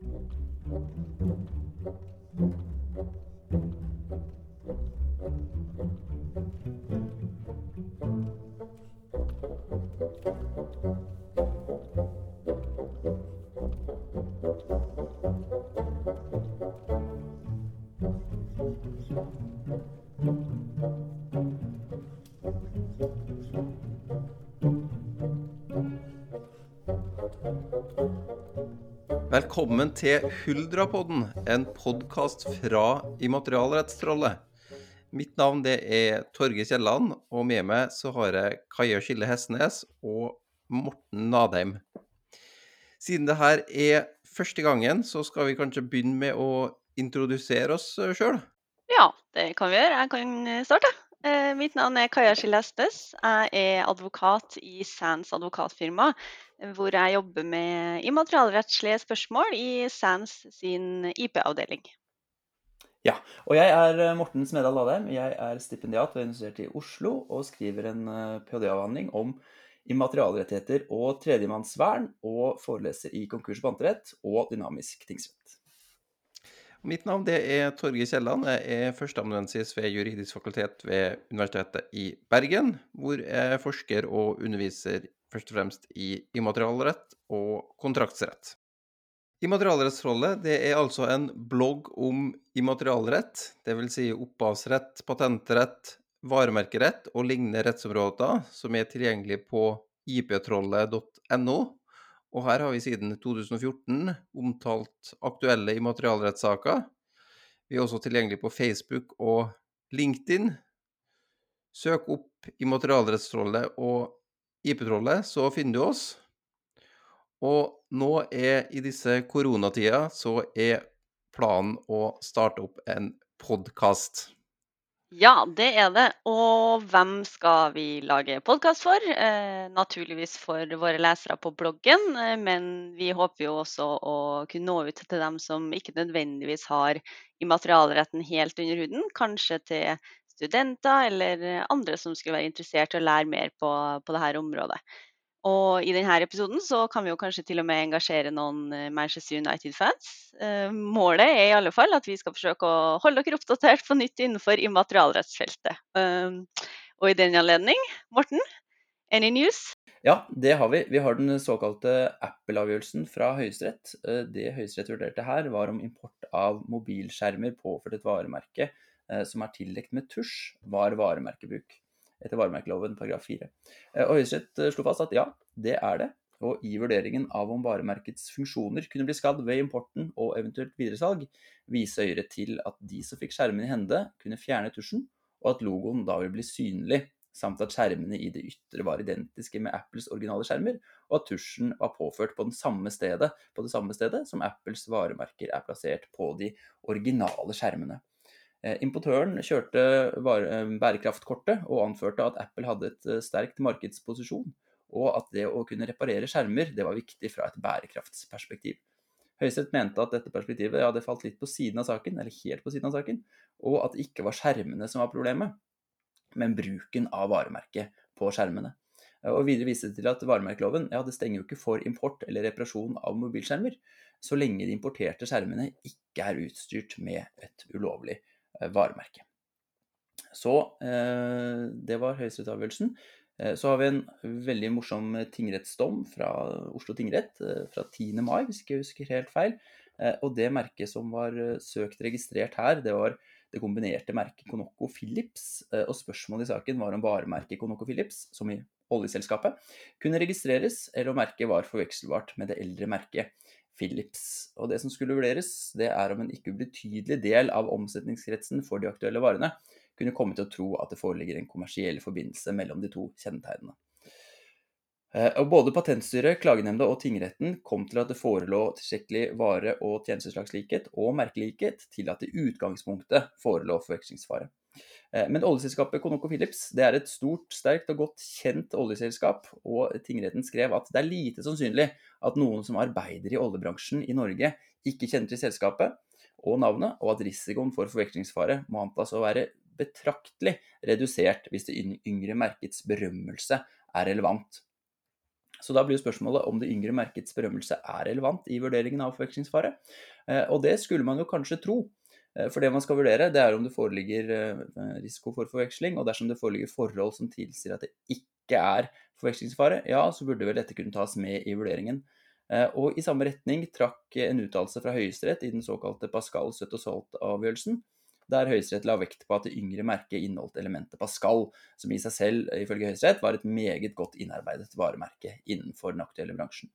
Thank you. Velkommen til Huldrapodden, en podkast fra Immaterialrettstrollet. Mitt navn det er Torge Kielland, og med meg så har jeg Kaja Skille Hestnes og Morten Nadheim. Siden det her er første gangen, så skal vi kanskje begynne med å introdusere oss sjøl. Ja, det kan vi gjøre. Jeg kan starte. Eh, mitt navn er Kaja Skillestes. Jeg er advokat i Sands advokatfirma, hvor jeg jobber med immaterialrettslige spørsmål i Sands sin IP-avdeling. Ja, og jeg er eh, Morten Smedal Ladheim. Jeg er stipendiat ved Universitetet i Oslo og skriver en eh, ph.d.-avhandling om immaterialrettigheter og tredjemannsvern, og foreleser i konkurs- og panterett og dynamisk tingsrett. Mitt navn det er Torgeir Kielland. Jeg er førsteamanuensis ved juridisk fakultet ved Universitetet i Bergen, hvor jeg forsker og underviser først og fremst i immaterialrett og kontraktsrett. Immaterialrettsrolle det er altså en blogg om immaterialrett, dvs. Si opphavsrett, patentrett, varemerkerett og lignende rettsområder, som er tilgjengelig på iptrollet.no og her har vi siden 2014 omtalt aktuelle immaterialrettssaker. Vi er også tilgjengelig på Facebook og LinkedIn. Søk opp immaterialrettstrollet og IP-trollet, så finner du oss. Og nå er i disse koronatider så er planen å starte opp en podkast. Ja, det er det. Og hvem skal vi lage podkast for? Eh, naturligvis for våre lesere på bloggen, eh, men vi håper jo også å kunne nå ut til dem som ikke nødvendigvis har immaterialretten helt under huden. Kanskje til studenter eller andre som skulle være interessert i å lære mer på, på dette området. Og i denne episoden så kan vi jo kanskje til og med engasjere noen eh, Manchester United-fans. Eh, målet er i alle fall at vi skal forsøke å holde dere oppdatert på nytt innenfor immaterialrettsfeltet. Um, og i den anledning, Morten, any news? Ja, det har vi. Vi har den såkalte Apple-avgjørelsen fra Høyesterett. Eh, det Høyesterett vurderte her, var om import av mobilskjermer påført et varemerke som er tildekt med tusj, var varemerkebruk etter varemerkeloven paragraf 4. Eh, og Høyesterett eh, slo fast at ja, det er det. Og i vurderingen av om varemerkets funksjoner kunne bli skadd ved importen og eventuelt videresalg, viser Høyre til at de som fikk skjermene i hende, kunne fjerne tusjen, og at logoen da vil bli synlig, samt at skjermene i det ytre var identiske med Apples originale skjermer, og at tusjen var påført på, stedet, på det samme stedet som Apples varemerker er plassert på de originale skjermene. Eh, importøren kjørte eh, bærekraftkortet og anførte at Apple hadde et eh, sterkt markedsposisjon, og at det å kunne reparere skjermer det var viktig fra et bærekraftsperspektiv. Høyesterett mente at dette perspektivet hadde falt litt på siden av saken, eller helt på siden av saken, og at det ikke var skjermene som var problemet, men bruken av varemerket på skjermene. Og Videre viste det til at varemerkeloven ja, det stenger jo ikke for import eller reparasjon av mobilskjermer, så lenge de importerte skjermene ikke er utstyrt med et ulovlig varemerke. Så eh, det var høyesterettsavgjørelsen. Eh, så har vi en veldig morsom tingrettsdom fra Oslo tingrett fra 10. mai, hvis ikke jeg husker helt feil. Og det merket som var søkt registrert her, det var det kombinerte merket Conoco Philips. Og spørsmålet i saken var om varemerket Conoco Philips, som i oljeselskapet, kunne registreres, eller om merket var forvekselbart med det eldre merket Philips. Og det som skulle vurderes, det er om en ikke ubetydelig del av omsetningskretsen for de aktuelle varene kunne komme til å tro at det foreligger en kommersiell forbindelse mellom de to kjennetegnene. Eh, og både Patentstyret, klagenemnda og tingretten kom til at det forelå tilstrekkelig vare- og tjenesteslagslikhet og merkelikhet til at det i utgangspunktet forelå forvekslingsfare. Eh, men oljeselskapet ConocoPhillips det er et stort, sterkt og godt kjent oljeselskap, og tingretten skrev at det er lite sannsynlig at noen som arbeider i oljebransjen i Norge, ikke kjenner til selskapet og navnet, og at risikoen for forvekslingsfare må antas å være betraktelig redusert hvis det yngre merkets berømmelse er relevant. Så da blir spørsmålet om det yngre merkets berømmelse er relevant i vurderingen av forvekslingsfare. Og det skulle man jo kanskje tro. For det man skal vurdere, det er om det foreligger risiko for forveksling, og dersom det foreligger forhold som tilsier at det ikke er forvekslingsfare, ja, så burde vel dette kunne tas med i vurderingen. Og i samme retning trakk en uttalelse fra Høyesterett i den såkalte Pascal Søtt og Salt-avgjørelsen, der Høyesterett la vekt på at det yngre merket inneholdt elementet Pascal, som i seg selv, ifølge Høyesterett, var et meget godt innarbeidet varemerke innenfor den aktuelle bransjen.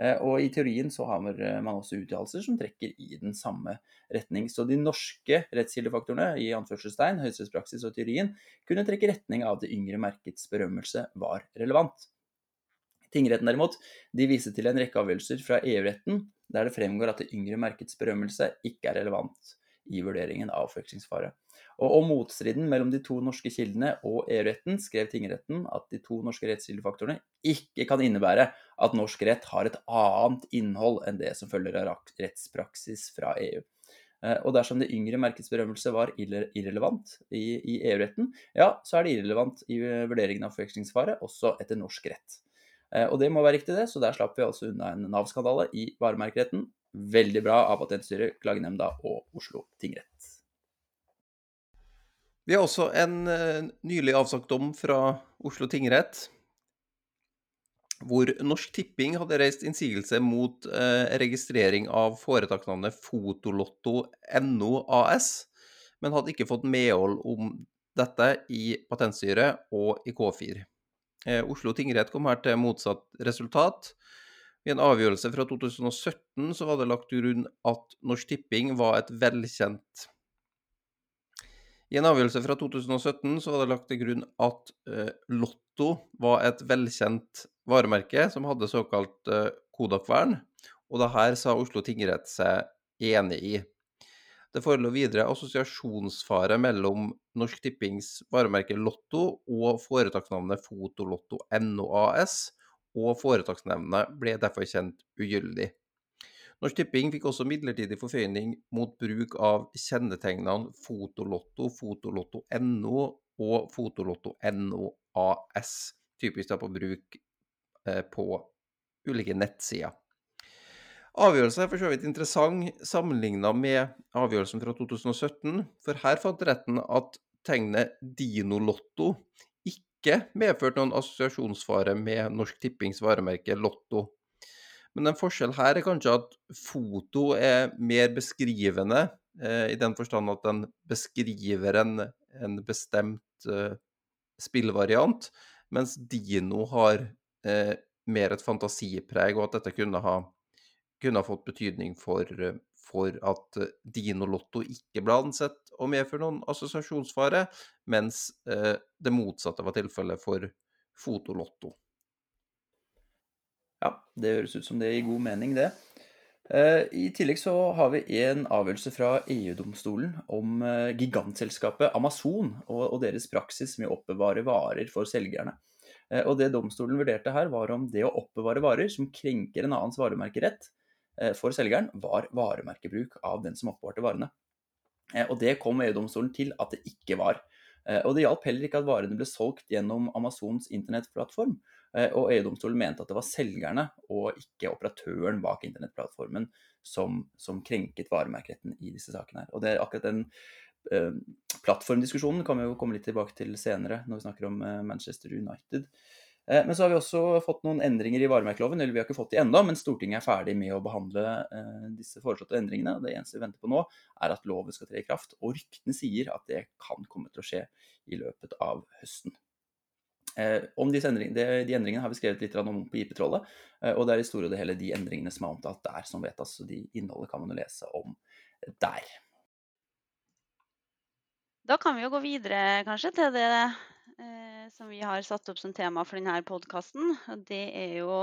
Eh, og i teorien så har man også uttalelser som trekker i den samme retning. Så de norske rettskildefaktorene, i anførselstegn, høyesterettspraksis og teorien, kunne trekke retning av at det yngre merkets berømmelse var relevant. Tingretten derimot, de viser til en rekke avgjørelser fra EU-retten der det fremgår at det yngre merkets berømmelse ikke er relevant i vurderingen av forvekslingsfare. Og om motstriden mellom de to norske kildene og EU-retten skrev tingretten at de to norske rettskildefaktorene ikke kan innebære at norsk rett har et annet innhold enn det som følger av rettspraksis fra EU. Eh, og dersom det yngre merkets berømmelse var irrelevant i, i EU-retten, ja, så er det irrelevant i vurderingen av forvekslingsfare også etter norsk rett. Eh, og det må være riktig, det, så der slapp vi altså unna en Nav-skandale i varemerkeretten Veldig bra av Patentstyret, Klagenemnda og Oslo tingrett. Vi har også en uh, nylig avsagt dom fra Oslo tingrett, hvor Norsk Tipping hadde reist innsigelse mot uh, registrering av foretaksnavnet Fotolotto.no AS, men hadde ikke fått medhold om dette i Patentstyret og i K4. Uh, Oslo tingrett kom her til motsatt resultat. I en avgjørelse fra 2017 så var det lagt til grunn at Norsk Tipping var et velkjent I en avgjørelse fra 2017 så var det lagt til grunn at uh, Lotto var et velkjent varemerke som hadde såkalt uh, Kodak-vern, og det her sa Oslo tingrett seg enig i. Det forelå videre assosiasjonsfare mellom Norsk Tippings varemerke Lotto og foretaksnavnet Fotolotto NOAS, og foretaksnevnet ble derfor kjent ugyldig. Norsk Tipping fikk også midlertidig forføyning mot bruk av kjennetegnene Fotolotto, Fotolotto.no og Fotolotto.no AS, typisk da på bruk eh, på ulike nettsider. Avgjørelsen er for så vidt interessant sammenlignet med avgjørelsen fra 2017, for her fant retten at tegnet Dinolotto ikke medførte noen assosiasjonsfare med Norsk Tippings varemerke Lotto. Men en forskjell her er kanskje at foto er mer beskrivende, eh, i den forstand at den beskriver en, en bestemt eh, spillvariant, mens Dino har eh, mer et fantasipreg, og at dette kunne ha, kunne ha fått betydning for, for at eh, Dino Lotto ikke ble ansett å medføre noen assosiasjonsfare, mens eh, det motsatte var tilfellet for Fotolotto. Ja, det høres ut som det gir god mening, det. Eh, I tillegg så har vi en avgjørelse fra EU-domstolen om gigantselskapet Amazon og deres praksis med å oppbevare varer for selgerne. Og Det domstolen vurderte her, var om det å oppbevare varer som krenker en annens varemerkerett, Eh, for selgeren var varemerkebruk av den som oppbevarte varene. Eh, og det kom EU-domstolen til at det ikke var. Eh, og det hjalp heller ikke at varene ble solgt gjennom Amazons internettplattform. Og EU-domstolen mente at det var selgerne og ikke operatøren bak internettplattformen som, som krenket varemerkeretten i disse sakene. her. Og det er akkurat den eh, plattformdiskusjonen kan vi jo komme litt tilbake til senere når vi snakker om Manchester United. Eh, men så har vi også fått noen endringer i varemerkeloven, eller vi har ikke fått de ennå, men Stortinget er ferdig med å behandle eh, disse foreslåtte endringene. Det eneste vi venter på nå, er at loven skal tre i kraft, og ryktene sier at det kan komme til å skje i løpet av høsten. Eh, om disse endringene, de endringene har vi skrevet litt om på IP-trollet, og det er i store og det hele de endringene som er omtalt der, som vedtas. Så de innholdet kan man jo lese om der. Da kan vi jo gå videre kanskje til det eh, som vi har satt opp som tema for denne podkasten. Det er jo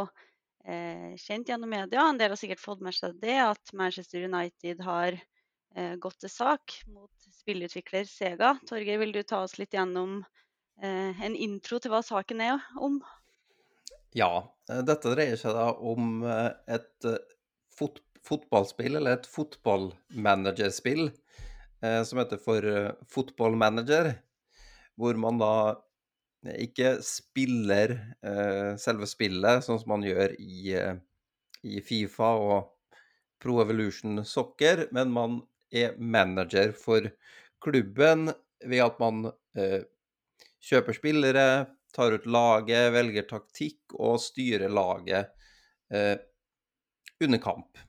eh, kjent gjennom media, en del har sikkert fått med seg det, at Manchester United har eh, gått til sak mot spillutvikler Sega. Torgeir, vil du ta oss litt gjennom eh, en intro til hva saken er om? Ja, eh, dette dreier seg da om eh, et fot fotballspill, eller et fotballmanagerspill, som heter for Fotballmanager, hvor man da ikke spiller eh, selve spillet, sånn som man gjør i, eh, i Fifa og Pro Evolution Soccer, men man er manager for klubben ved at man eh, kjøper spillere, tar ut laget, velger taktikk og styrer laget eh, under kamp.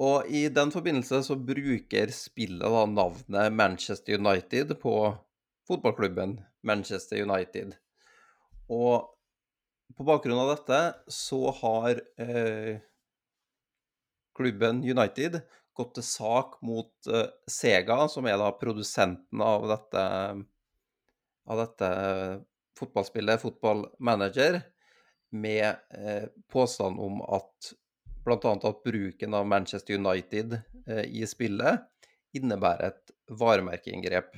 Og i den forbindelse så bruker spillet da navnet Manchester United på fotballklubben Manchester United. Og på bakgrunn av dette så har eh, klubben United gått til sak mot eh, Sega, som er da produsenten av dette, av dette fotballspillet, fotballmanager, med eh, påstand om at bl.a. at bruken av Manchester United eh, i spillet innebærer et varemerkeinngrep.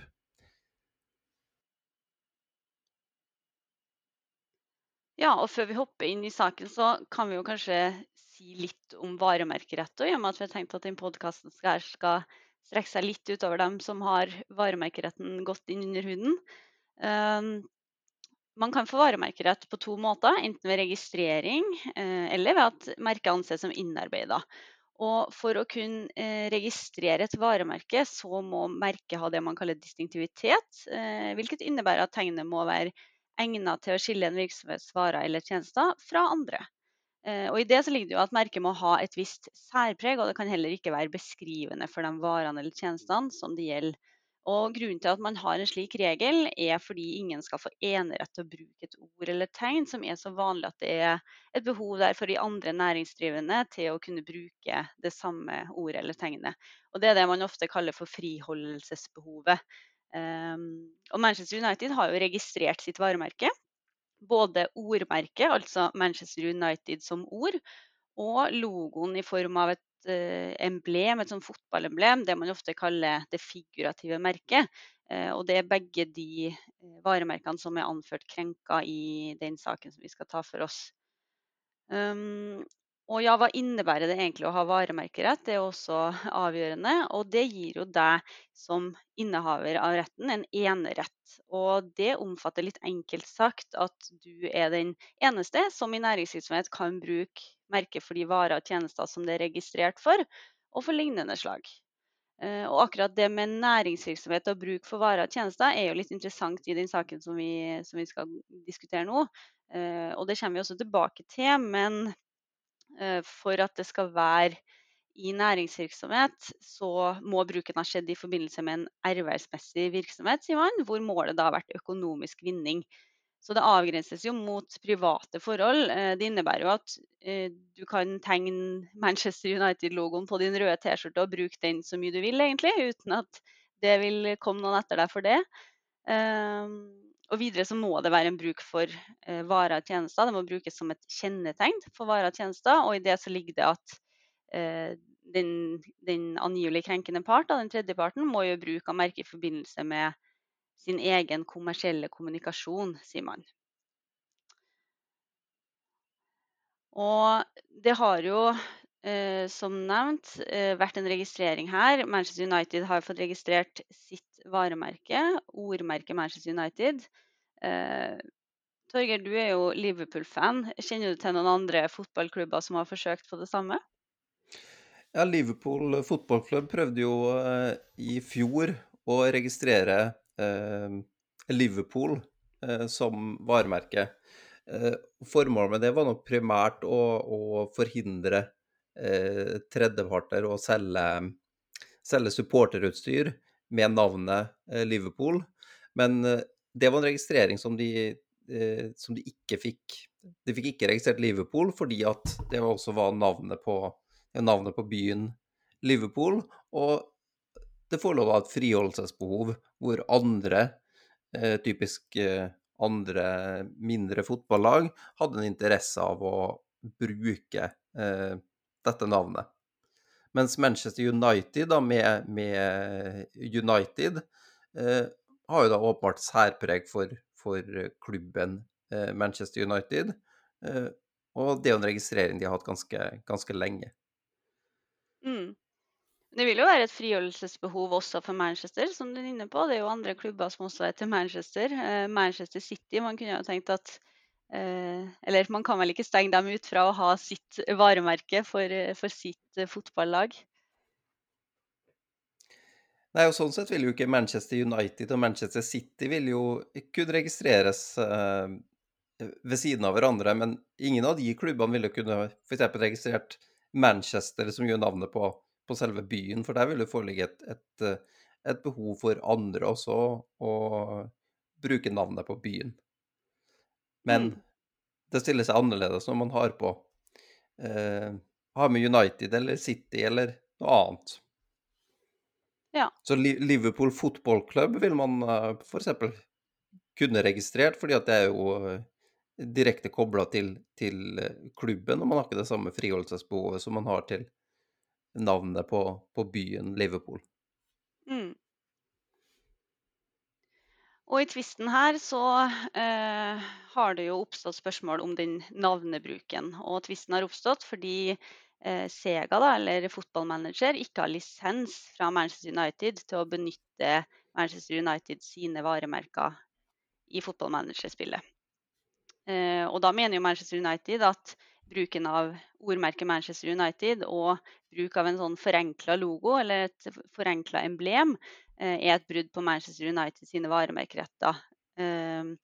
Ja, og før vi hopper inn i saken, så kan vi jo kanskje si litt om varemerkerett Og i og med at vi har tenkt at den podkasten skal, skal strekke seg litt utover dem som har varemerkeretten godt inn under huden. Um, man kan få varemerkerett på to måter, enten ved registrering uh, eller ved at merket anses som innarbeida. Og for å kunne uh, registrere et varemerke, så må merket ha det man kaller distinktivitet, uh, hvilket innebærer at tegnet må være egnet til å skille en virksomhets varer eller tjenester fra andre. Eh, og I det så ligger det jo at merket må ha et visst særpreg, og det kan heller ikke være beskrivende for de varene eller tjenestene som det gjelder. Og Grunnen til at man har en slik regel, er fordi ingen skal få enerett til å bruke et ord eller tegn som er så vanlig at det er et behov der for de andre næringsdrivende til å kunne bruke det samme ordet eller tegnet. Og Det er det man ofte kaller for friholdelsesbehovet. Um, og Manchester United har jo registrert sitt varemerke. Både ordmerket, altså Manchester United som ord, og logoen i form av et emblem, et sånn fotballemblem, det man ofte kaller det figurative merket. Uh, og det er begge de uh, varemerkene som er anført krenka i den saken som vi skal ta for oss. Um, og ja, hva innebærer det egentlig å ha varemerkerett? Det er også avgjørende. Og det gir jo deg som innehaver av retten en enerett. Og det omfatter litt enkelt sagt at du er den eneste som i næringsvirksomhet kan bruke merket for de varer og tjenester som det er registrert for, og for lignende slag. Eh, og akkurat det med næringsvirksomhet og bruk for varer og tjenester er jo litt interessant i den saken som vi, som vi skal diskutere nå. Eh, og det kommer vi også tilbake til. men Eh, for at det skal være i næringsvirksomhet, så må bruken ha skjedd i forbindelse med en ervervsmessig virksomhet, sier man, hvor målet da har vært økonomisk vinning. Så det avgrenses jo mot private forhold. Eh, det innebærer jo at eh, du kan tegne Manchester United-logoen på din røde T-skjorte og bruke den så mye du vil, egentlig, uten at det vil komme noen etter deg for det. Og videre så må det være en bruk for eh, varer og tjenester. Det må brukes som et kjennetegn for varer og tjenester. Og i det så ligger det at den, den, angivelig krenkende part, den tredje parten, må gjøre bruk av merket i forbindelse med sin egen kommersielle kommunikasjon, sier man. Og det har jo, eh, som nevnt, eh, vært en registrering her. Manchester United har fått registrert sitt varemerke, ordmerket Manchester United. Eh, Torgeir, du er jo Liverpool-fan. Kjenner du til noen andre fotballklubber som har forsøkt på det samme? Ja, Liverpool fotballklubb prøvde jo eh, i fjor å registrere Liverpool eh, som varemerke. Eh, formålet med det var nok primært å, å forhindre eh, tredjeparter å selge, selge supporterutstyr med navnet eh, Liverpool. Men eh, det var en registrering som de, eh, som de ikke fikk. De fikk ikke registrert Liverpool fordi at det også var navnet på, navnet på byen Liverpool. Og det forelå da et friholdelsesbehov hvor andre, typisk andre mindre fotballag, hadde en interesse av å bruke dette navnet. Mens Manchester United, da, med, med United, eh, har jo da åpenbart særpreg for, for klubben eh, Manchester United. Eh, og det er jo en registrering de har hatt ganske, ganske lenge. Mm. Det vil jo være et frigjørelsesbehov også for Manchester, som du er inne på. Det er jo andre klubber som også er til Manchester. Eh, Manchester City, man kunne jo tenkt at eh, Eller man kan vel ikke stenge dem ut fra å ha sitt varemerke for, for sitt eh, fotballag. Nei, og Sånn sett vil jo ikke Manchester United og Manchester City vil jo kunne registreres eh, ved siden av hverandre, men ingen av de klubbene ville kunne f.eks. registrert Manchester, som gjør navnet på på selve byen, for der vil det foreligge et, et, eh, et behov for andre også å bruke navnet på byen. Men mm. det stiller seg annerledes når man har på eh, har med United eller City eller noe annet. Ja. Så Liverpool fotballklubb vil man eh, f.eks. kunne registrert, fordi at det er jo uh, direkte kobla til, til, klubben, og man har ikke det samme friholdelsesbehovet som man har til navnet på, på byen Liverpool. Mm. Og i tvisten her så eh, har det jo oppstått spørsmål om den navnebruken. Og tvisten har oppstått fordi eh, Sega, da, eller fotballmanager, ikke har lisens fra Manchester United til å benytte Manchester United sine varemerker i fotballmanagerspillet. Eh, og da mener jo Manchester United at bruken av ordmerket Manchester United og bruk av en sånn forenkla logo eller et forenkla emblem eh, er et brudd på Manchester United sine varemerkeretter. Ehm,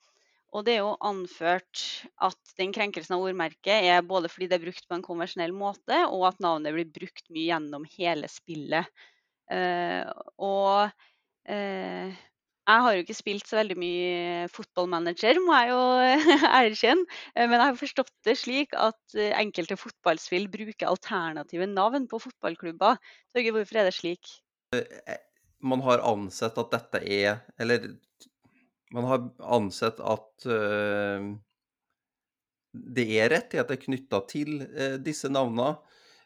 og det er jo anført at den krenkelsen av ordmerket er både fordi det er brukt på en konvensjonell måte, og at navnet blir brukt mye gjennom hele spillet. Eh, og eh, jeg har jo ikke spilt så veldig mye fotballmanager, må jeg jo erkjenne. Eh, men jeg har forstått det slik at eh, enkelte fotballspill bruker alternative navn på fotballklubber. Torgeir, hvorfor er det slik? Eh, man har ansett at dette er Eller man har ansett at uh, det er rettigheter knytta til uh, disse navnene.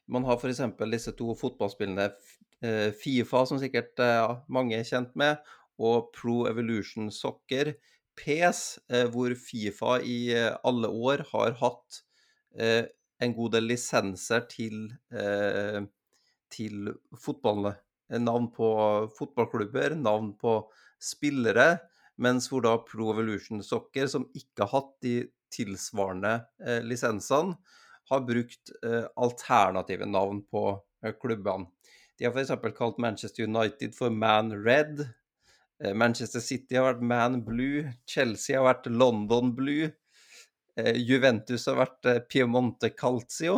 Man har f.eks. disse to fotballspillene uh, Fifa, som sikkert mange er kjent med, og Pro Evolution Soccer, PES, eh, hvor Fifa i eh, alle år har hatt eh, en god del lisenser til, til fotball. Navn på fotballklubber, navn på spillere. Mens hvor da Pro Evolution Soccer, som ikke har hatt de tilsvarende lisensene, har brukt alternative navn på klubbene. De har f.eks. kalt Manchester United for Man Red, Manchester City har vært Man Blue, Chelsea har vært London Blue, eh, Juventus har vært eh, Piemonte Calcio.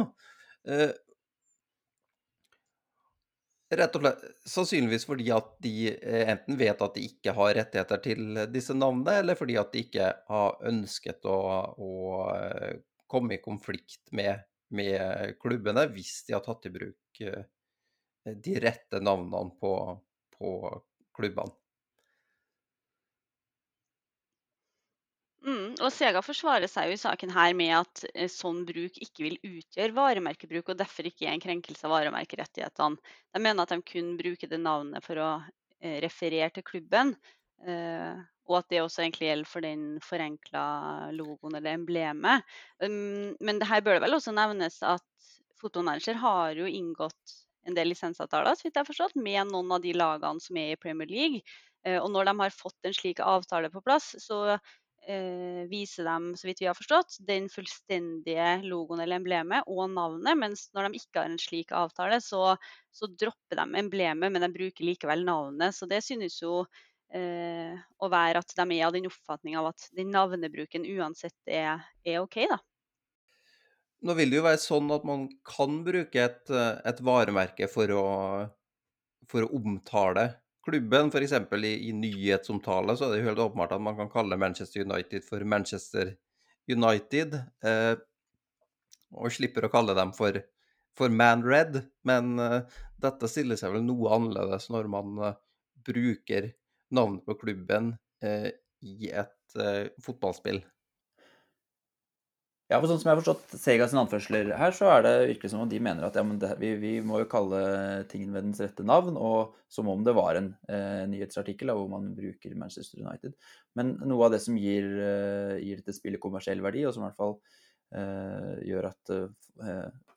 Rett og slett sannsynligvis fordi at de enten vet at de ikke har rettigheter til disse navnene, eller fordi at de ikke har ønsket å, å komme i konflikt med, med, klubbene hvis de har tatt i bruk de rette navnene på, på klubbene. Mm, og Sega forsvarer seg jo i saken her med at eh, sånn bruk ikke vil utgjøre varemerkebruk, og derfor ikke er en krenkelse av varemerkerettighetene. De mener at de kun bruker det navnet for å eh, referere til klubben, eh, og at det også egentlig gjelder for den forenkla logoen eller emblemet. Um, men det her bør det vel også nevnes at fotballmanager har jo inngått en del lisensavtaler så vidt jeg har forstått, med noen av de lagene som er i Premier League. Og når de har fått en slik avtale på plass, så eh, viser dem, så vidt vi har forstått, den fullstendige logoen eller emblemet og navnet. Mens når de ikke har en slik avtale, så, så dropper de emblemet, men de bruker likevel navnet. Så det synes jo eh, å være at de er av den oppfatning av at den navnebruken uansett er, er OK, da. Nå vil det jo være sånn at man kan bruke et, et varemerke for å, for å omtale klubben, f.eks. I, i nyhetsomtale, så er det helt åpenbart at man kan kalle Manchester United for Manchester United. Eh, og slipper å kalle dem for, for Man Red. Men eh, dette stiller seg vel noe annerledes når man eh, bruker navnet på klubben eh, i et eh, fotballspill. Ja, for sånn som jeg har forstått Sega sin anførsler her, så er det virkelig som om de mener at ja, det, vi, vi, må jo kalle tingen ved dens rette navn, og som om det var en eh, nyhetsartikkel hvor man bruker Manchester United. Men noe av det som gir, eh, gir dette spillet kommersiell verdi, og som i hvert fall gjør at,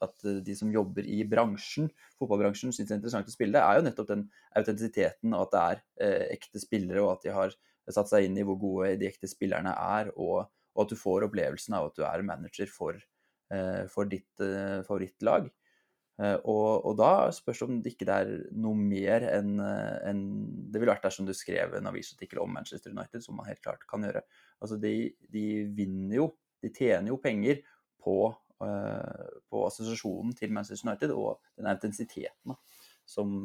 at, de som jobber i bransjen, fotballbransjen, syns det er interessant å spille, er jo nettopp den autentisiteten og at det er ekte spillere, og at de har satt seg inn i hvor gode de ekte spillerne er, og, og at du får opplevelsen av at du er manager for, for ditt favorittlag. Eh, og, og, da spørs det om det ikke er noe mer enn en, det ville vært dersom du skrev en avisartikkel om Manchester United, som man helt klart kan gjøre. Altså de, de vinner jo, de tjener jo penger på, på assosiasjonen til Manchester United og den autentisiteten som,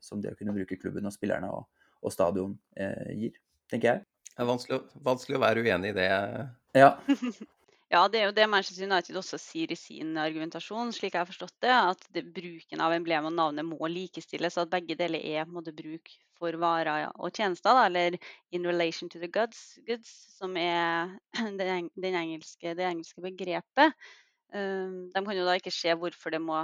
som, det å kunne bruke klubben og spillerne og, og stadion eh, gir, tenker jeg. Det er vanskelig, vanskelig, å være uenig i det. Ja. Ja, det er jo det Manchester United også sier i sin argumentasjon, slik jeg har forstått det. At det, bruken av emblem og navnet må likestilles, at begge deler er på en måte bruk for varer og tjenester. Da, eller 'in relation to the goods', goods som er den, engelske, det engelske begrepet. Um, de kan jo da ikke se hvorfor det må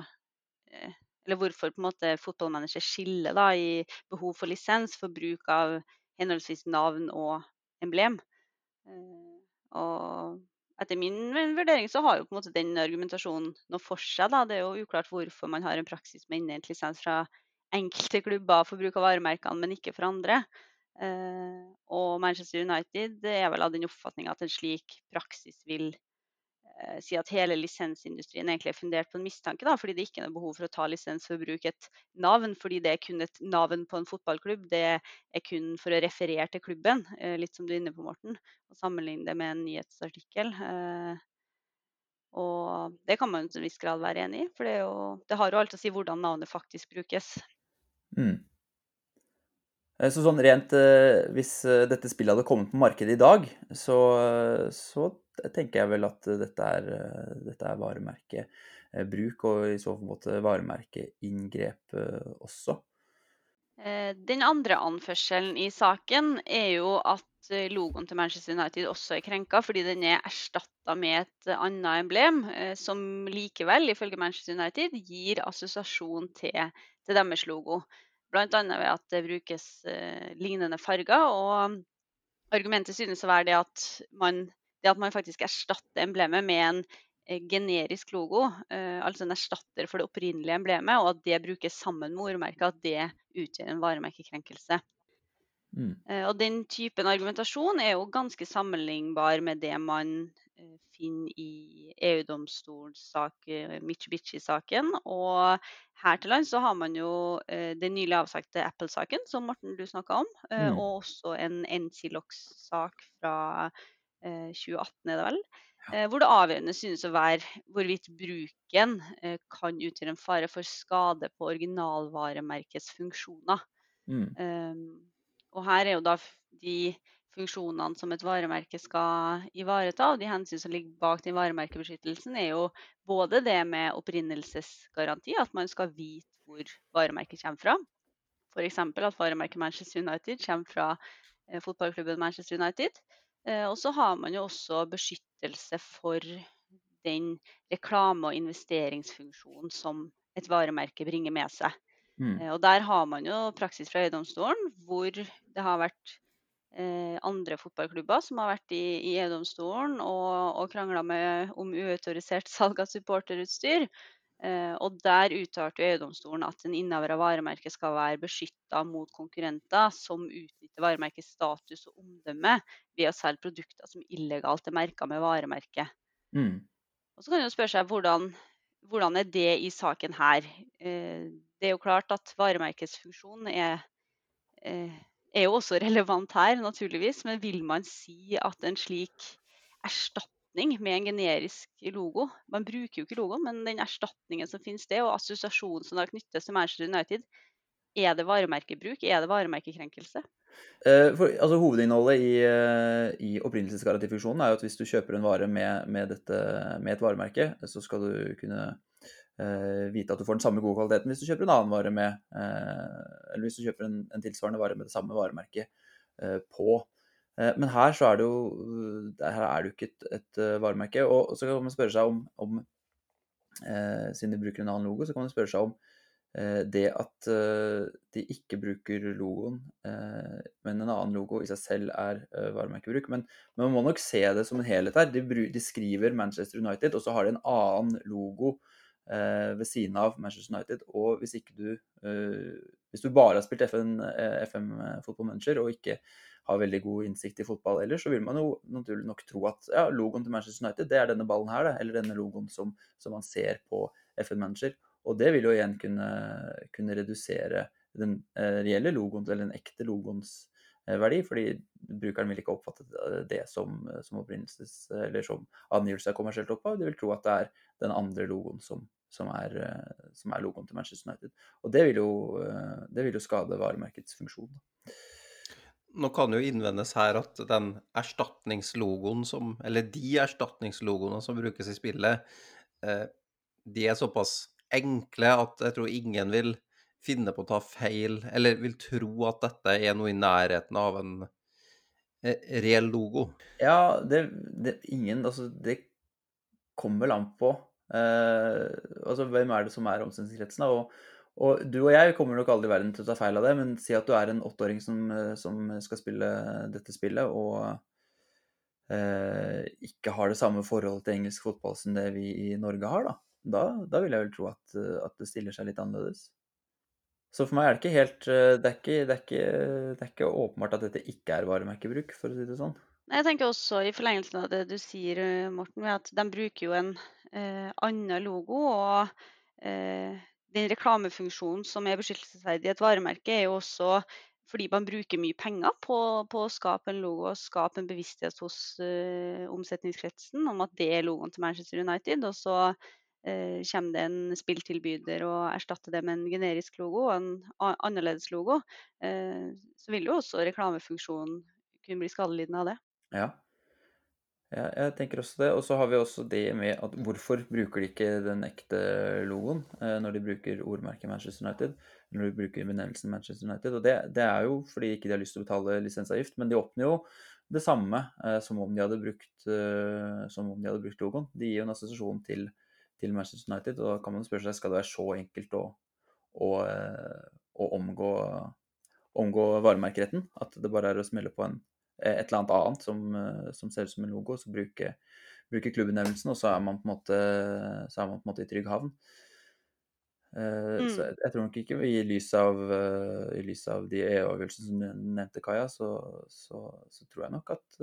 eh, Eller hvorfor på en måte fotballmanager skiller da, i behov for lisens for bruk av henholdsvis navn og emblem. Og etter min vurdering så har jo på en måte den argumentasjonen noe for seg. Da. Det er jo uklart hvorfor man har en praksis med innhent lisens fra enkelte klubber for bruk av varemerkene, men ikke for andre. Eh, og Manchester United er vel av den oppfatning at en slik praksis vil si at hele lisensindustrien egentlig er fundert på en mistanke, da, fordi det ikke er noe behov for å ta lisens for å bruke et navn, fordi det er kun et navn på en fotballklubb. Det er kun for å referere til klubben, eh, litt som du er inne på, Morten, og sammenligne det med en nyhetsartikkel. Eh, og det kan man til en viss grad være enig i, for det, jo, det har jo alt å si hvordan navnet faktisk brukes. Mm. Så sånn rent Hvis dette spillet hadde kommet på markedet i dag, så, så tenker jeg vel at dette er, dette er varemerkebruk, og i så måte varemerkeinngrep eh, også. Eh, den andre anførselen i saken er jo at logoen til Manchester United også er krenka, fordi den er erstatta med et annet emblem, eh, som likevel, ifølge Manchester United, gir assosiasjon til, til deres logo. Bl.a. ved at det brukes lignende farger. og Argumentet synes å være det at man det at man faktisk erstatter emblemet med en eh, generisk logo, eh, altså en erstatter for det opprinnelige emblemet, og at det brukes sammen med ordmerket, at det utgjør en varemerkekrenkelse. Mm. Eh, og den typen argumentasjon er jo ganske sammenlignbar med det man finner i EU-domstolssaken, Mitsubishi-saken. Og her til lands så har man jo den nylig avsagte Apple-saken, som Morten du snakka om, mm. og også en Encilox-sak fra 2018, eh, er det vel. Ja. Eh, hvor det avgjørende synes å være hvorvidt bruken eh, kan utgjøre en fare for skade på originalvaremerkets funksjoner. Mm. Um, og her er jo da de funksjonene som et varemerke skal ivareta, og de hensyn som ligger bak den varemerkebeskyttelsen, er jo både det med opprinnelsesgaranti, at man skal vite hvor varemerket kommer fra. F.eks. at varemerket Manchester United kommer fra fotballklubben Manchester United. Eh, og så har man jo også beskyttelse for den reklame- og investeringsfunksjonen som et varemerke bringer med seg. Mm. Eh, og der har man jo praksis fra EU-domstolen hvor det har vært eh, andre fotballklubber som har vært i, i EU-domstolen og, og krangla om uautorisert salg av supporterutstyr. Eh, og Der uttalte EU-domstolen at en innehaver av varemerket skal være beskytta mot konkurrenter som utnytter varemerkets status og omdømme ved å selge produkter som illegalt er merka med varemerket. Mm. Og Så kan en spørre seg hvordan, hvordan er det i saken her. Eh, det er jo klart at varemerkets funksjon er, eh, er jo også relevant her, naturligvis. Men vil man si at en slik erstatning med en generisk logo. Man bruker jo ikke logoen, men den erstatningen som finnes det, og assosiasjonen som da knyttes til Manchester United, er det varemerkebruk? Er det varemerkekrenkelse? Uh, for, altså, hovedinnholdet i, uh, i opprinnelsesgarantifunksjonen er jo at hvis du kjøper en vare med, med, dette, med et varemerke, så skal du kunne vite at du får den samme gode kvaliteten hvis du kjøper en annen vare med Eller hvis du kjøper en, en tilsvarende vare med det samme varemerket på. Eh, men her så er det jo, her er det jo ikke et, et eh, varemerke. Og så kan man spørre seg om, om eh, siden de bruker en annen logo, så kan man spørre seg om Eh, det at eh, de ikke bruker logoen, eh, men en annen logo i seg selv er varemerkebruk. Men, men, man må nok se det som en helhet her. De, de, skriver Manchester United, og så har de en annen logo ved siden av Manchester United. Og hvis ikke du Hvis du bare har spilt FN, FM Football Manager og ikke har veldig god innsikt i fotball ellers, så vil man jo naturlig nok tro at ja, logoen til Manchester United, det er denne ballen her, det, eller denne logoen som, som man ser på FN Manager. Og det vil jo igjen kunne, kunne redusere den eh, reelle logoen, eller den ekte logoens eh, verdi, fordi brukeren vil ikke oppfatte det som, som opprinnelses- eller som angivelse av kommersielt opphav. De vil tro at det er den andre logoen som, som, er, eh, som er, logoen til Manchester United. Og det vil jo, det vil jo skade varemerkets funksjon. Nå kan jo innvendes her at den erstatningslogoen som Eller de erstatningslogoene som brukes i spillet, de er såpass enkle at jeg tror ingen vil finne på å ta feil, eller vil tro at dette er noe i nærheten av en eh, reell logo. Ja, det, det ingen Altså, det kommer vel an på eh, altså, hvem er det som er omsetningskretsen. Og, og, du og jeg kommer nok aldri i verden til å ta feil av det, men si at du er en åtteåring som, som, skal spille dette spillet, og eh, ikke har det samme forholdet til engelsk fotball som det vi i Norge har, da da, da vil jeg vel tro at, eh, at, det stiller seg litt annerledes. Så for meg er det ikke helt eh, Det er ikke, det er ikke, det er ikke åpenbart at dette ikke er varemerkebruk, for å si det sånn. Jeg tenker også i forlengelsen av det du sier, eh, Morten, at de bruker jo en eh, annen logo. Og eh, den reklamefunksjonen som er beskyttelsesverdig i et varemerke, er jo også fordi man bruker mye penger på, på, å skape en logo og skape en bevissthet hos uh, omsetningskretsen om at det er logoen til Manchester United. Og så eh, kommer det en spilltilbyder og erstatter det med en generisk logo og en annerledes logo, eh, så vil jo også reklamefunksjonen kunne bli skadelidende av det. Ja. ja, jeg tenker også det. Og så har vi også det med at hvorfor bruker de ikke den ekte logoen eh, når de bruker ordmerket Manchester United? Når de bruker benevnelsen Manchester United. Og det, det, er jo fordi ikke de har lyst til å betale lisensavgift, men de åpner jo det samme eh, som, om de hadde brukt, eh, som om de hadde brukt logoen. De gir jo en assosiasjon til til Manchester United. Og da kan man spørre seg skal det være så enkelt å, å, eh, å omgå, omgå, varemerkeretten. At det bare er å smelle på en, et eller annet annet som, eh, som ser ut som en logo, så bruke, bruke klubbenevnelsen, og så er man på en måte, så er man på en måte i trygg havn. Mm. Så jeg tror nok ikke i lys av, i lys av de EU-avgjørelsene som du nevnte, Kaja, så, så, så, tror jeg nok at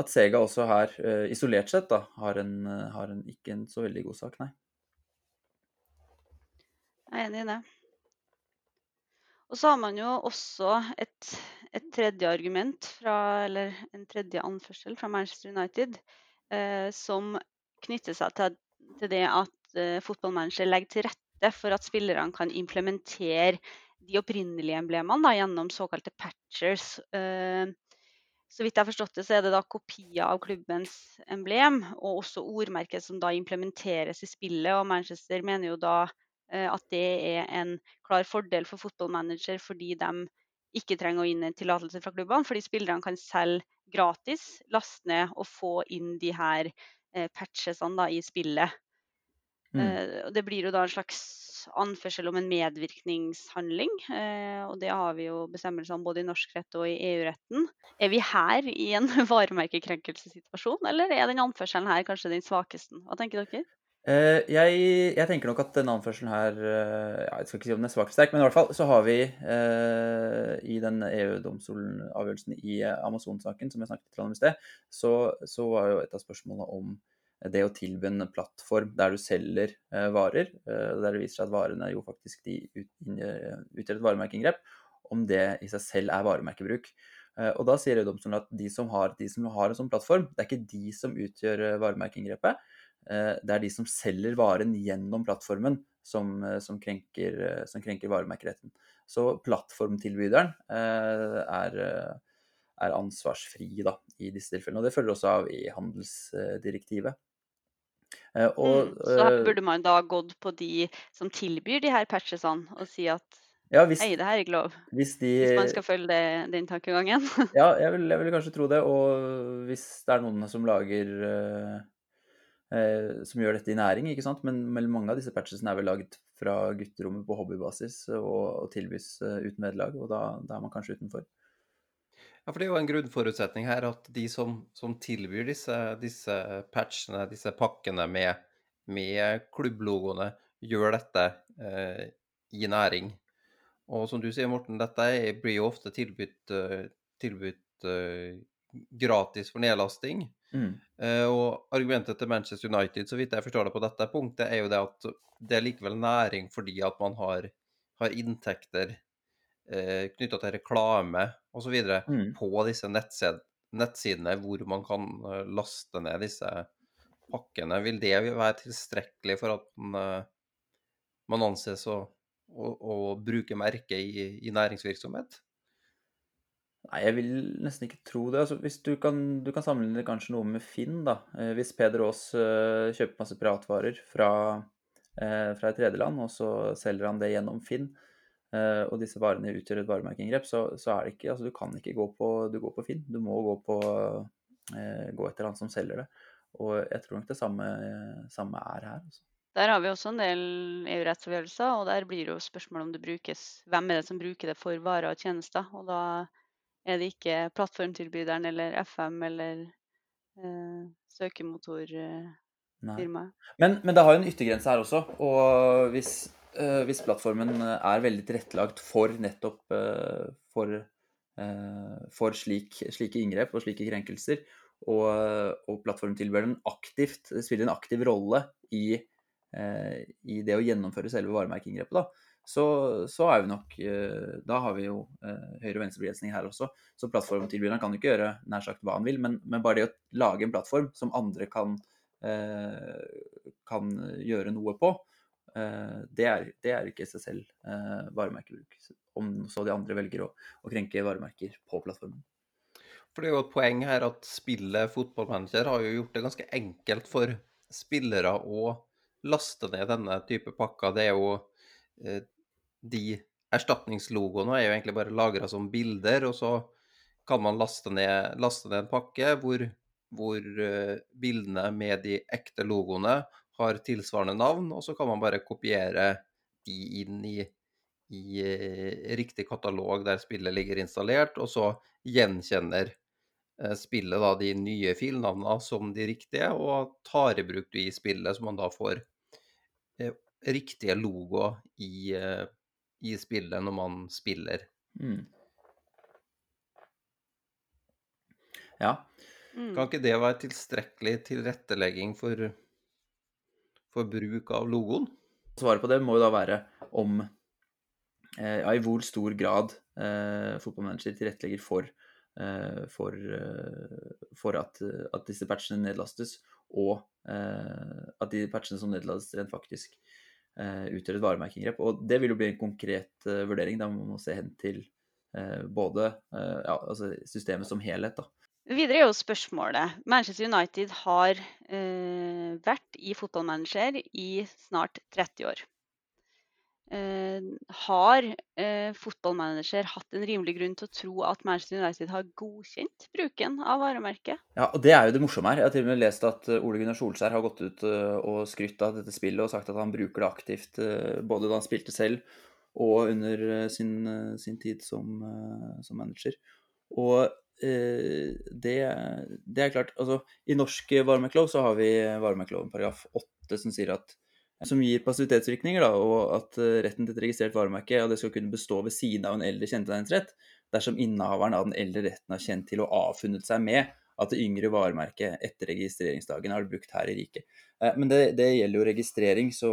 at Sega også her, uh, isolert sett, da, har, en, uh, har en, ikke en så veldig god sak, nei. Jeg er enig i det. Og så har man jo også et, et tredje argument, fra, eller en tredje anførsel fra Manchester United, eh, som knytter seg til, til det at fotballmanager legger til rette for at spillerne kan implementere de opprinnelige emblemene da, gjennom såkalte patchers. Uh, så vidt jeg har forstått det, så er det da kopier av klubbens emblem, og også ordmerket som da implementeres i spillet. Og Manchester mener jo da eh, at det er en klar fordel for fotballmanager, fordi de ikke trenger å inn en tillatelse fra klubbene, fordi spillerne kan selv gratis laste ned og få inn de her eh, patchesene da, i spillet. Mm. Eh, det blir jo da en slags anførsel om en medvirkningshandling. Eh, og det har vi jo bestemmelser om både i norsk rett og i EU-retten. Er vi her i en varemerkekrenkelsessituasjon, eller er den anførselen her kanskje den svakeste? Hva tenker dere? Uh, jeg, jeg, tenker nok at den anførselen her ja, Jeg skal ikke si om den er svak sterk, men i hvert fall så har vi eh, i den EU-domstolen-avgjørelsen i Amazon-saken, som jeg snakket om i sted, så, så, var jo et av spørsmålene om det å tilby en plattform der du selger eh, varer, eh, der det viser seg at varene jo faktisk de utgjør et varemerkeinngrep, om det i seg selv er varemerkebruk. Eh, og da sier EU-domstolen at de som, har, de som har en sånn plattform, det er ikke de som utgjør varemerkeinngrepet. Det er de som selger varen gjennom plattformen som, som, krenker, som krenker varemerkeretten. Så plattformtilbyderen er, er ansvarsfri da, i disse tilfellene. Og det følger også av i handelsdirektivet. Eh, og, mm, så her eh, burde man da gått på de som tilbyr de her patchesene, og si at ja, hvis, Hei, det her er ikke lov. Hvis, de, hvis man skal følge det, den tankegangen. ja, jeg vil, jeg vil, kanskje tro det. Og hvis det er noen som lager uh, eh, som gjør dette i næring, ikke sant. Men, men mange av disse patchesene er vel lagd fra gutterommet på hobbybasis og, og tilbys uh, uten vederlag, og da, da, er man kanskje utenfor. Ja, for det er jo en grunnforutsetning her at de som, som tilbyr disse, disse, patchene, disse pakkene med, med klubblogoene, gjør dette eh, i næring. Og som du sier, Morten, dette blir jo ofte tilbudt, uh, tilbudt eh, gratis for nedlasting. Mm. Eh, og argumentet til Manchester United, så vidt jeg forstår det på dette punktet, er jo det at det er likevel næring fordi at man har, har inntekter uh, knytta til reklame osv. Mm. på disse nettsidene hvor man kan uh, laste ned disse pakkene. Vil det være tilstrekkelig for at man, man anses å, å, å bruke merket i, i næringsvirksomhet? Nei, jeg vil nesten ikke tro det. Altså, hvis du kan, du kan sammenligne kanskje noe med Finn, da. Eh, hvis Peder Aas kjøper masse piratvarer fra, fra et tredjeland, og så selger han det gjennom Finn, og disse varene utgjør et varemerkeinngrep, så, så, er det ikke Altså, du kan ikke gå på, du går på Finn. Du må gå, på, gå etter han som selger det. Og jeg tror nok det samme, samme er her. Også. Der har vi også en del EU-rettsavgjørelser, og der blir det jo spørsmål om det brukes Hvem er det som bruker det for varer og tjenester? Og da er det ikke plattformtilbyderen eller FM eller eh, søkemotorfirmaet. Men, men, det har jo en yttergrense her også. Og hvis, eh, hvis, plattformen er veldig tilrettelagt for nettopp eh, for, eh, for slik, slike inngrep og slike krenkelser, og, og plattformtilbyderen aktivt spiller en aktiv rolle i, eh, i det å gjennomføre selve varemerkeinngrepet, da, så, så, er vi nok eh, Da har vi jo eh, høyre- og venstrebegrensning her også. Så plattformtilbyderen kan ikke gjøre nær sagt hva han vil, men, men, bare det å lage en plattform som andre kan, eh, kan gjøre noe på, det er, det, er, ikke i seg selv varemerkebruk. Om så de andre velger å, å krenke varemerker på plattformen. For Det er jo et poeng her at spillet fotballmanager har jo gjort det ganske enkelt for spillere å laste ned denne type pakker. Det er jo de erstatningslogoene er jo egentlig bare lagra som bilder, og så kan man laste ned, laste ned en pakke hvor, hvor bildene med de ekte logoene har tilsvarende navn, og så kan man bare kopiere de inn i, i uh, riktig katalog der spillet ligger installert, og så gjenkjenner uh, spillet da de nye filnavnene som de riktige, og tar i bruk de i spillet, så man da får riktige logoer i, i spillet når man spiller. Mm. Ja. Mm. Kan ikke det være tilstrekkelig tilrettelegging for, for bruk av logoen? Svaret på det må jo da være om eh, ja, i hvor stor grad eh, fotballmanager tilrettelegger for, eh, for, eh, for at, at, disse patchene nedlastes, og eh, at de patchene som nedlastes, rent faktisk Eh, utgjør et varemerkeinngrep. Og det vil jo bli en konkret vurdering. Da må man se hen til både ja, altså systemet som helhet. da. Videre er jo spørsmålet Manchester United har vært i fotballmanager i snart 30 år. Eh, har eh, fotballmanager hatt en rimelig grunn til å tro at Manchester United har godkjent bruken av varemerket? Ja, og Det er jo det morsomme her. Jeg har til og med lest at eh, Ole Gunnar Solskjær har gått ut og skrytt av dette spillet og sagt at han bruker det aktivt både da han spilte selv og under sin, sin tid som, som, manager. Og eh, det, det, er klart altså I norsk varemerkelov så har vi varemerkeloven paragraf 8 som sier at som gir passivitetsvirkninger, da, og at eh, retten til et registrert varemerke ja, det skal kunne bestå ved siden av en eldre kjennetegnsrett dersom innehaveren av den eldre retten har kjent til og avfunnet seg med at det yngre varemerket etter registreringsdagen har blitt brukt her i riket. Eh, men det, det, gjelder jo registrering, så,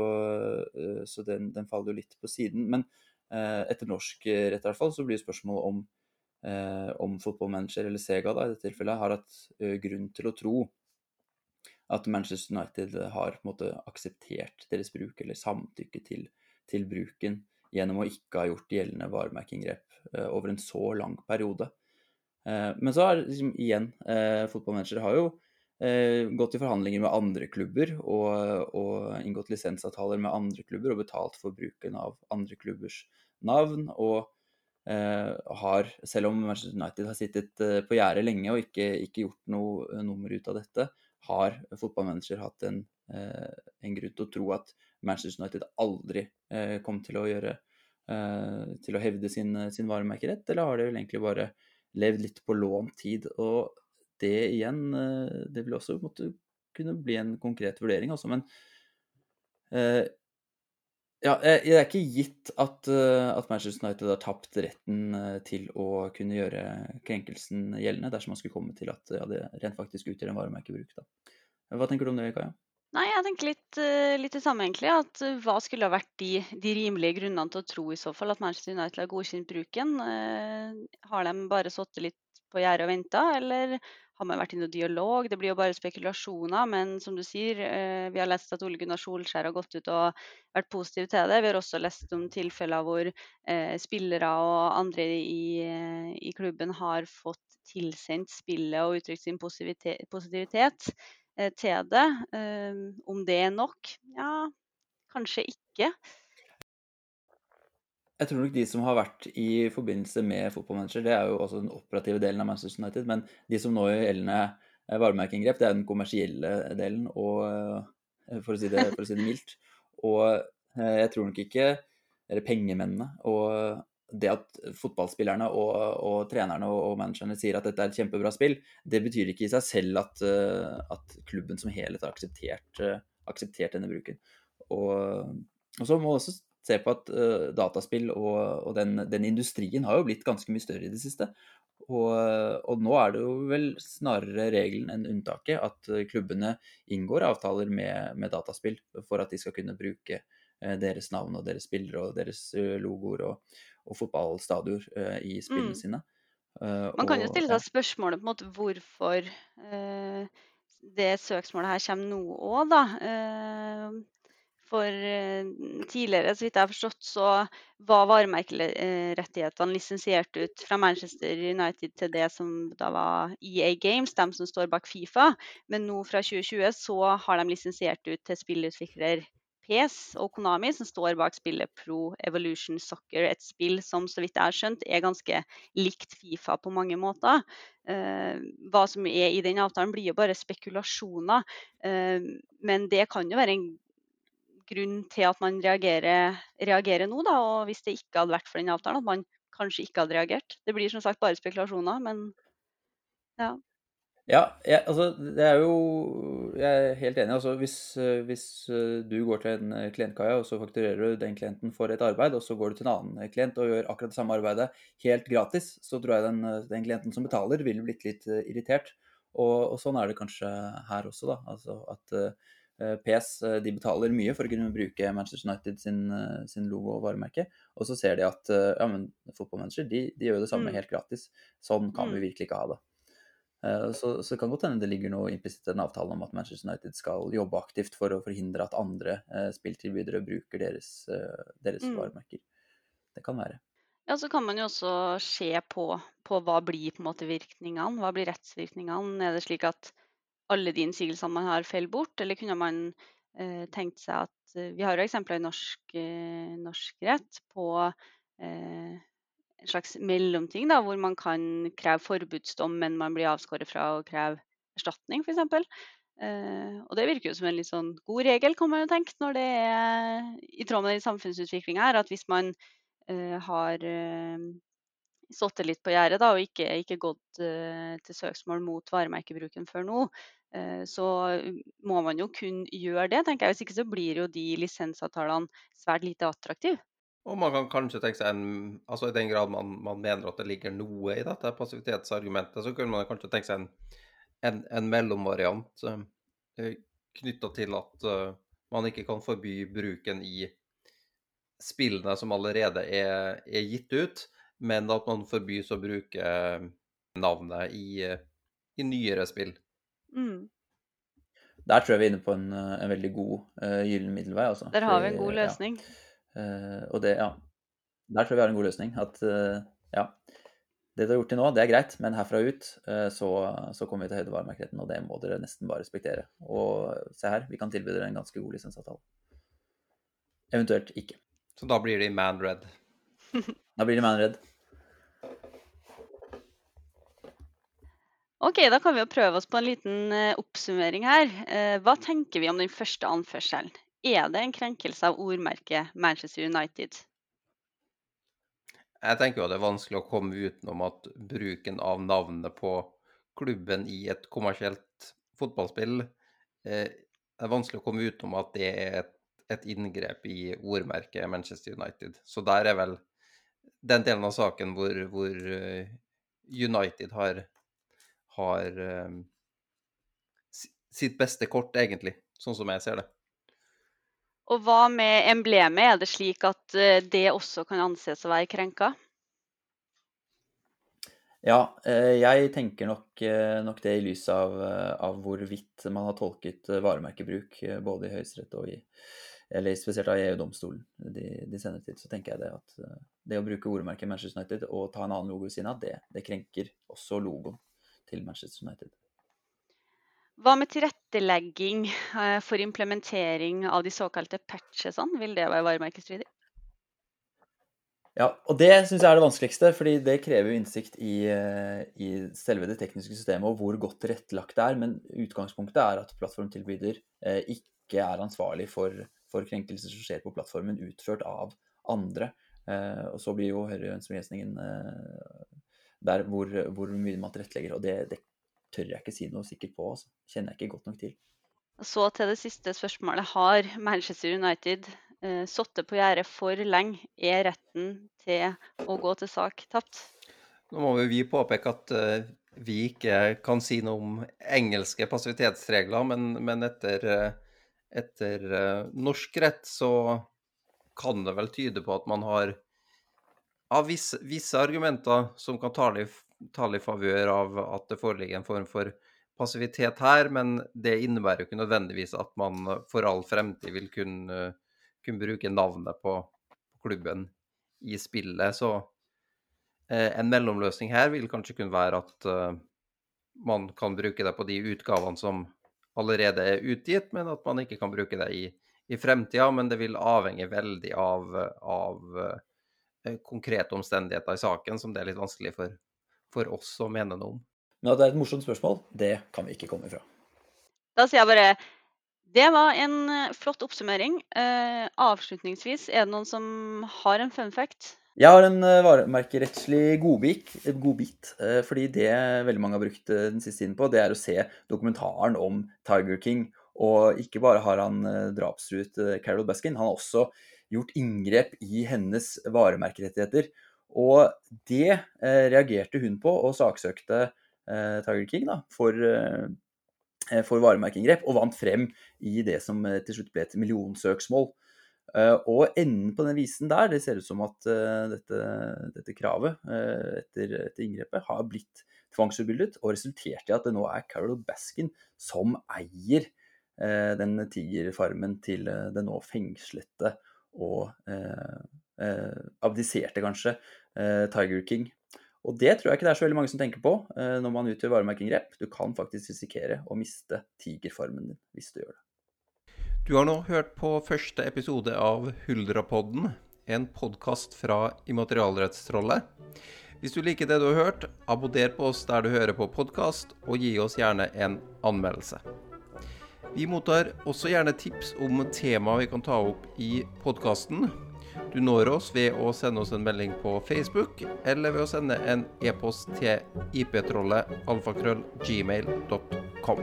eh, så den, den, faller jo litt på siden. Men etter norsk rett i hvert fall, så blir spørsmålet om, om fotballmanager eller Sega da, i dette tilfellet har hatt grunn til å tro at Manchester United har på en måte akseptert deres bruk, eller samtykke til, til bruken, gjennom å ikke ha gjort gjeldende varemerkeinngrep eh, over en så lang periode. Eh, men så har liksom igjen eh, Fotballmanager har jo gått i forhandlinger med andre klubber og, og, inngått lisensavtaler med andre klubber og betalt for bruken av andre klubbers navn. og har, selv om Manchester United har sittet på gjerdet lenge og ikke, ikke gjort noe nummer ut av dette, har fotballmanager hatt en en grunn til å tro at Manchester United aldri kom til å gjøre til å hevde sin, sin varemerkerett, eller har de vel egentlig bare levd litt på lånt tid? Og det igjen, det vil også måtte kunne bli en konkret vurdering, altså. Men ja, det er ikke gitt at, at, Manchester United har tapt retten til å kunne gjøre krenkelsen gjeldende, dersom man skulle komme til at ja, det rent faktisk utgjør en varemerkebruk. Da. Hva tenker du om det, Kaja? Nei, jeg tenker litt, litt det samme, egentlig. At hva skulle ha vært de, de, rimelige grunnene til å tro i så fall at Manchester United har godkjent bruken? Har de bare sittet litt på gjerdet og venta, eller har man vært i noen dialog? Det blir jo bare spekulasjoner, men som du sier, vi har lest at Ole Gunnar Solskjær har gått ut og vært positiv til det. Vi har også lest om tilfeller hvor spillere og andre i, i klubben har fått tilsendt spillet og uttrykt sin positivitet. Eh, til det. Eh, om det er nok? Ja, kanskje ikke. Jeg tror nok de som har vært i forbindelse med fotballmanager, det er jo også den operative delen av Manchester United, men de som nå gjør gjeldende varemerkeinngrep, det er den kommersielle delen, og, eh, for, å si det, for å si det mildt. Og jeg tror nok ikke Eller pengemennene og det at fotballspillerne og, og trenerne og, og, managerne sier at dette er et kjempebra spill, det betyr ikke i seg selv at, at klubben som helhet har akseptert, akseptert denne bruken. Og, og, så må også se på at uh, dataspill og, den, den, industrien har jo blitt ganske mye større i det siste. Og, nå er det jo vel snarere regelen enn unntaket at klubbene inngår avtaler med, med dataspill for at de skal kunne bruke deres navn og deres spillere og deres logoer og, og fotballstadioner uh, i spillene mm. sine. Man kan og, jo stille seg spørsmålet på en måte hvorfor det søksmålet her kommer nå òg, da. For tidligere, så vidt jeg har forstått, så var varemerkerettighetene lisensiert ut fra Manchester United til det som da var EA Games, dem som står bak Fifa. Men nå fra 2020 så har de lisensiert ut til spillutvikler PS og Konami som står bak spillet Pro Evolution Soccer. Et spill som så vidt jeg har skjønt er ganske likt Fifa på mange måter. Eh, hva som er i den avtalen blir jo bare spekulasjoner. Eh, men det kan jo være en grunn til at man reagerer, reagerer nå, da. Og hvis det ikke hadde vært for den avtalen, at man kanskje ikke hadde reagert. Det blir som sagt bare spekulasjoner, men ja. Ja, jeg, altså det er jo Jeg er helt enig. altså Hvis, eh, hvis eh, du går til en eh, klient, Kaja, og så fakturerer du den klienten for et arbeid, og så går du til en annen klient og gjør akkurat det samme arbeidet helt gratis, så tror jeg den, den klienten som betaler, ville blitt litt irritert. Og, og, sånn er det kanskje her også, da. Altså at PS de betaler mye for å kunne bruke Manchester United sin, sin logo og varemerke. Og så ser de at ja, men fotballmanager de, de, gjør det samme mm. helt gratis. Sånn kan mm. vi virkelig ikke ha det. Eh, så, så det kan godt hende det ligger noe implisitt i den avtalen om at Manchester United skal jobbe aktivt for å forhindre at andre eh, spilltilbydere bruker deres, eh, deres mm. varemerker. Det kan være. Ja, så kan man jo også se på, på hva blir på en måte virkningene. Hva blir rettsvirkningene? Er det slik at alle de innsigelsene man har, faller bort? Eller kunne man eh, tenkt seg at Vi har jo eksempler i norsk, eh, norsk rett på eh, en slags mellomting, da, hvor man kan kreve forbudsdom, men man blir avskåret fra å kreve erstatning, f.eks. Eh, og det virker jo som en litt sånn god regel, kan man jo tenke, når det er i tråd med den samfunnsutviklinga her, at hvis man eh, har eh, sittet litt på gjerdet og ikke, ikke gått uh, til søksmål mot varemerkebruken før nå, eh, så må man jo kun gjøre det. tenker jeg. Hvis ikke så blir jo de lisensavtalene svært lite attraktive. Og man kan kanskje tenke seg en Altså i den grad man, man mener at det ligger noe i dette passivitetsargumentet, så kunne man kanskje tenke seg en, en, en mellomvariant uh, eh, knytta til at man ikke kan forby bruken i spillene som allerede er, er gitt ut, men at man forbys å bruke navnet i, i nyere spill. Mm. Der tror jeg vi er inne på en, en veldig god uh, gyllen middelvei. Altså. Der har vi en god løsning. Ja. Uh, og det, ja. Der tror jeg vi har en god løsning. At uh, ja, det du har gjort til nå, det er greit, men herfra ut uh, så, så, kommer vi til høydevaremerkeligheten, og det må dere nesten bare respektere. Og se her, vi kan tilby dere en ganske god lisensavtale. Eventuelt ikke. Så da blir det man red? da blir det man red. OK, da kan vi jo prøve oss på en liten eh, oppsummering her. Eh, hva tenker vi om den første anførselen? Er det en krenkelse av ordmerket Manchester United? Jeg tenker jo det er vanskelig å komme utenom at bruken av navnet på klubben i et kommersielt fotballspill eh, Det er vanskelig å komme utenom at det er et, et inngrep i ordmerket Manchester United. Så der er vel den delen av saken hvor, hvor United har, har um, sitt beste kort, egentlig, sånn som jeg ser det. Og hva med emblemet? Er det slik at eh, det også kan anses å være krenka? Ja, eh, jeg tenker nok, eh, nok det i lys av, av hvorvidt man har tolket varemerkebruk både i Høyesterett og i eller spesielt av EU-domstolen de, de senere tid, så tenker jeg det at det å bruke ordmerket Manchester United og ta en annen logo ved siden av, det, det krenker også logoen til Manchester United. Hva med tilrettelegging eh, for implementering av de såkalte patchesene? Vil det være varemerkestridig? Ja, og det syns jeg er det vanskeligste, fordi det krever jo innsikt i, eh, i, selve det tekniske systemet og hvor godt tilrettelagt det er. Men utgangspunktet er at plattformtilbyder eh, ikke er ansvarlig for, for, krenkelser som skjer på plattformen utført av andre. og så blir jo høyrebegrensningen der hvor, hvor, mye man tilrettelegger. Og det, det tør jeg ikke si noe sikkert på. Altså. Kjenner jeg ikke godt nok til. Så til det siste spørsmålet. Har Manchester United eh, sittet på gjerdet for lenge? Er retten til å gå til sak tapt? Nå må vi påpeke at uh, vi ikke kan si noe om engelske passivitetsregler, men, men etter, uh, etter uh, norsk rett så kan det vel tyde på at man har av visse, visse argumenter som kan tale tale i favør av at det foreligger en form for passivitet her, men det innebærer jo ikke nødvendigvis at man for all fremtid vil kunne, kunne bruke navnet på klubben i spillet. Så eh, en mellomløsning her vil kanskje kunne være at eh, man kan bruke det på de utgavene som allerede er utgitt, men at man ikke kan bruke det i, i fremtida. Men det vil avhenge veldig av, av uh, konkrete omstendigheter i saken, som det er litt vanskelig for for oss å mene noe om. Men at det er et morsomt spørsmål, det kan vi ikke komme ifra. Da sier jeg bare det var en eh, flott oppsummering. Eh, avslutningsvis, er det noen som har en fun fact? Jeg har en uh, varemerkerettslig godbit, godbit fordi det veldig mange har brukt den siste tiden på, det er å se dokumentaren om Tiger King. Og ikke bare har han drapstruet Carol Baskin, han har også gjort inngrep i hennes varemerkerettigheter. Og det eh, reagerte hun på, og saksøkte eh, Tiger King da, for, eh, for varemerkeinngrep, og vant frem i det som eh, til slutt ble et millionsøksmål. Eh, og enden på den visen der, det ser ut som at eh, dette, dette, kravet etter, etter, inngrepet har blitt tvangsforbildet, og resulterte i at det nå er Carol Baskin som eier den tigerfarmen til den nå fengslete og abdiserte, kanskje, Eh, Tiger King. Og det tror jeg ikke det er så veldig mange som tenker på eh, når man utgjør varemerkeinngrep. Du kan faktisk risikere å miste tigerformen din hvis du gjør det. Du har nå hørt på første episode av Huldrapodden, en podkast fra Immaterialrettstrollet. Hvis du liker det du har hørt, abonner på oss der du hører på podkast, og gi oss gjerne en anmeldelse. Vi mottar også gjerne tips om tema vi kan ta opp i podkasten. Du når oss ved å sende oss en melding på Facebook, eller ved å sende en e-post til iptrollet alfakrøllgmail.com.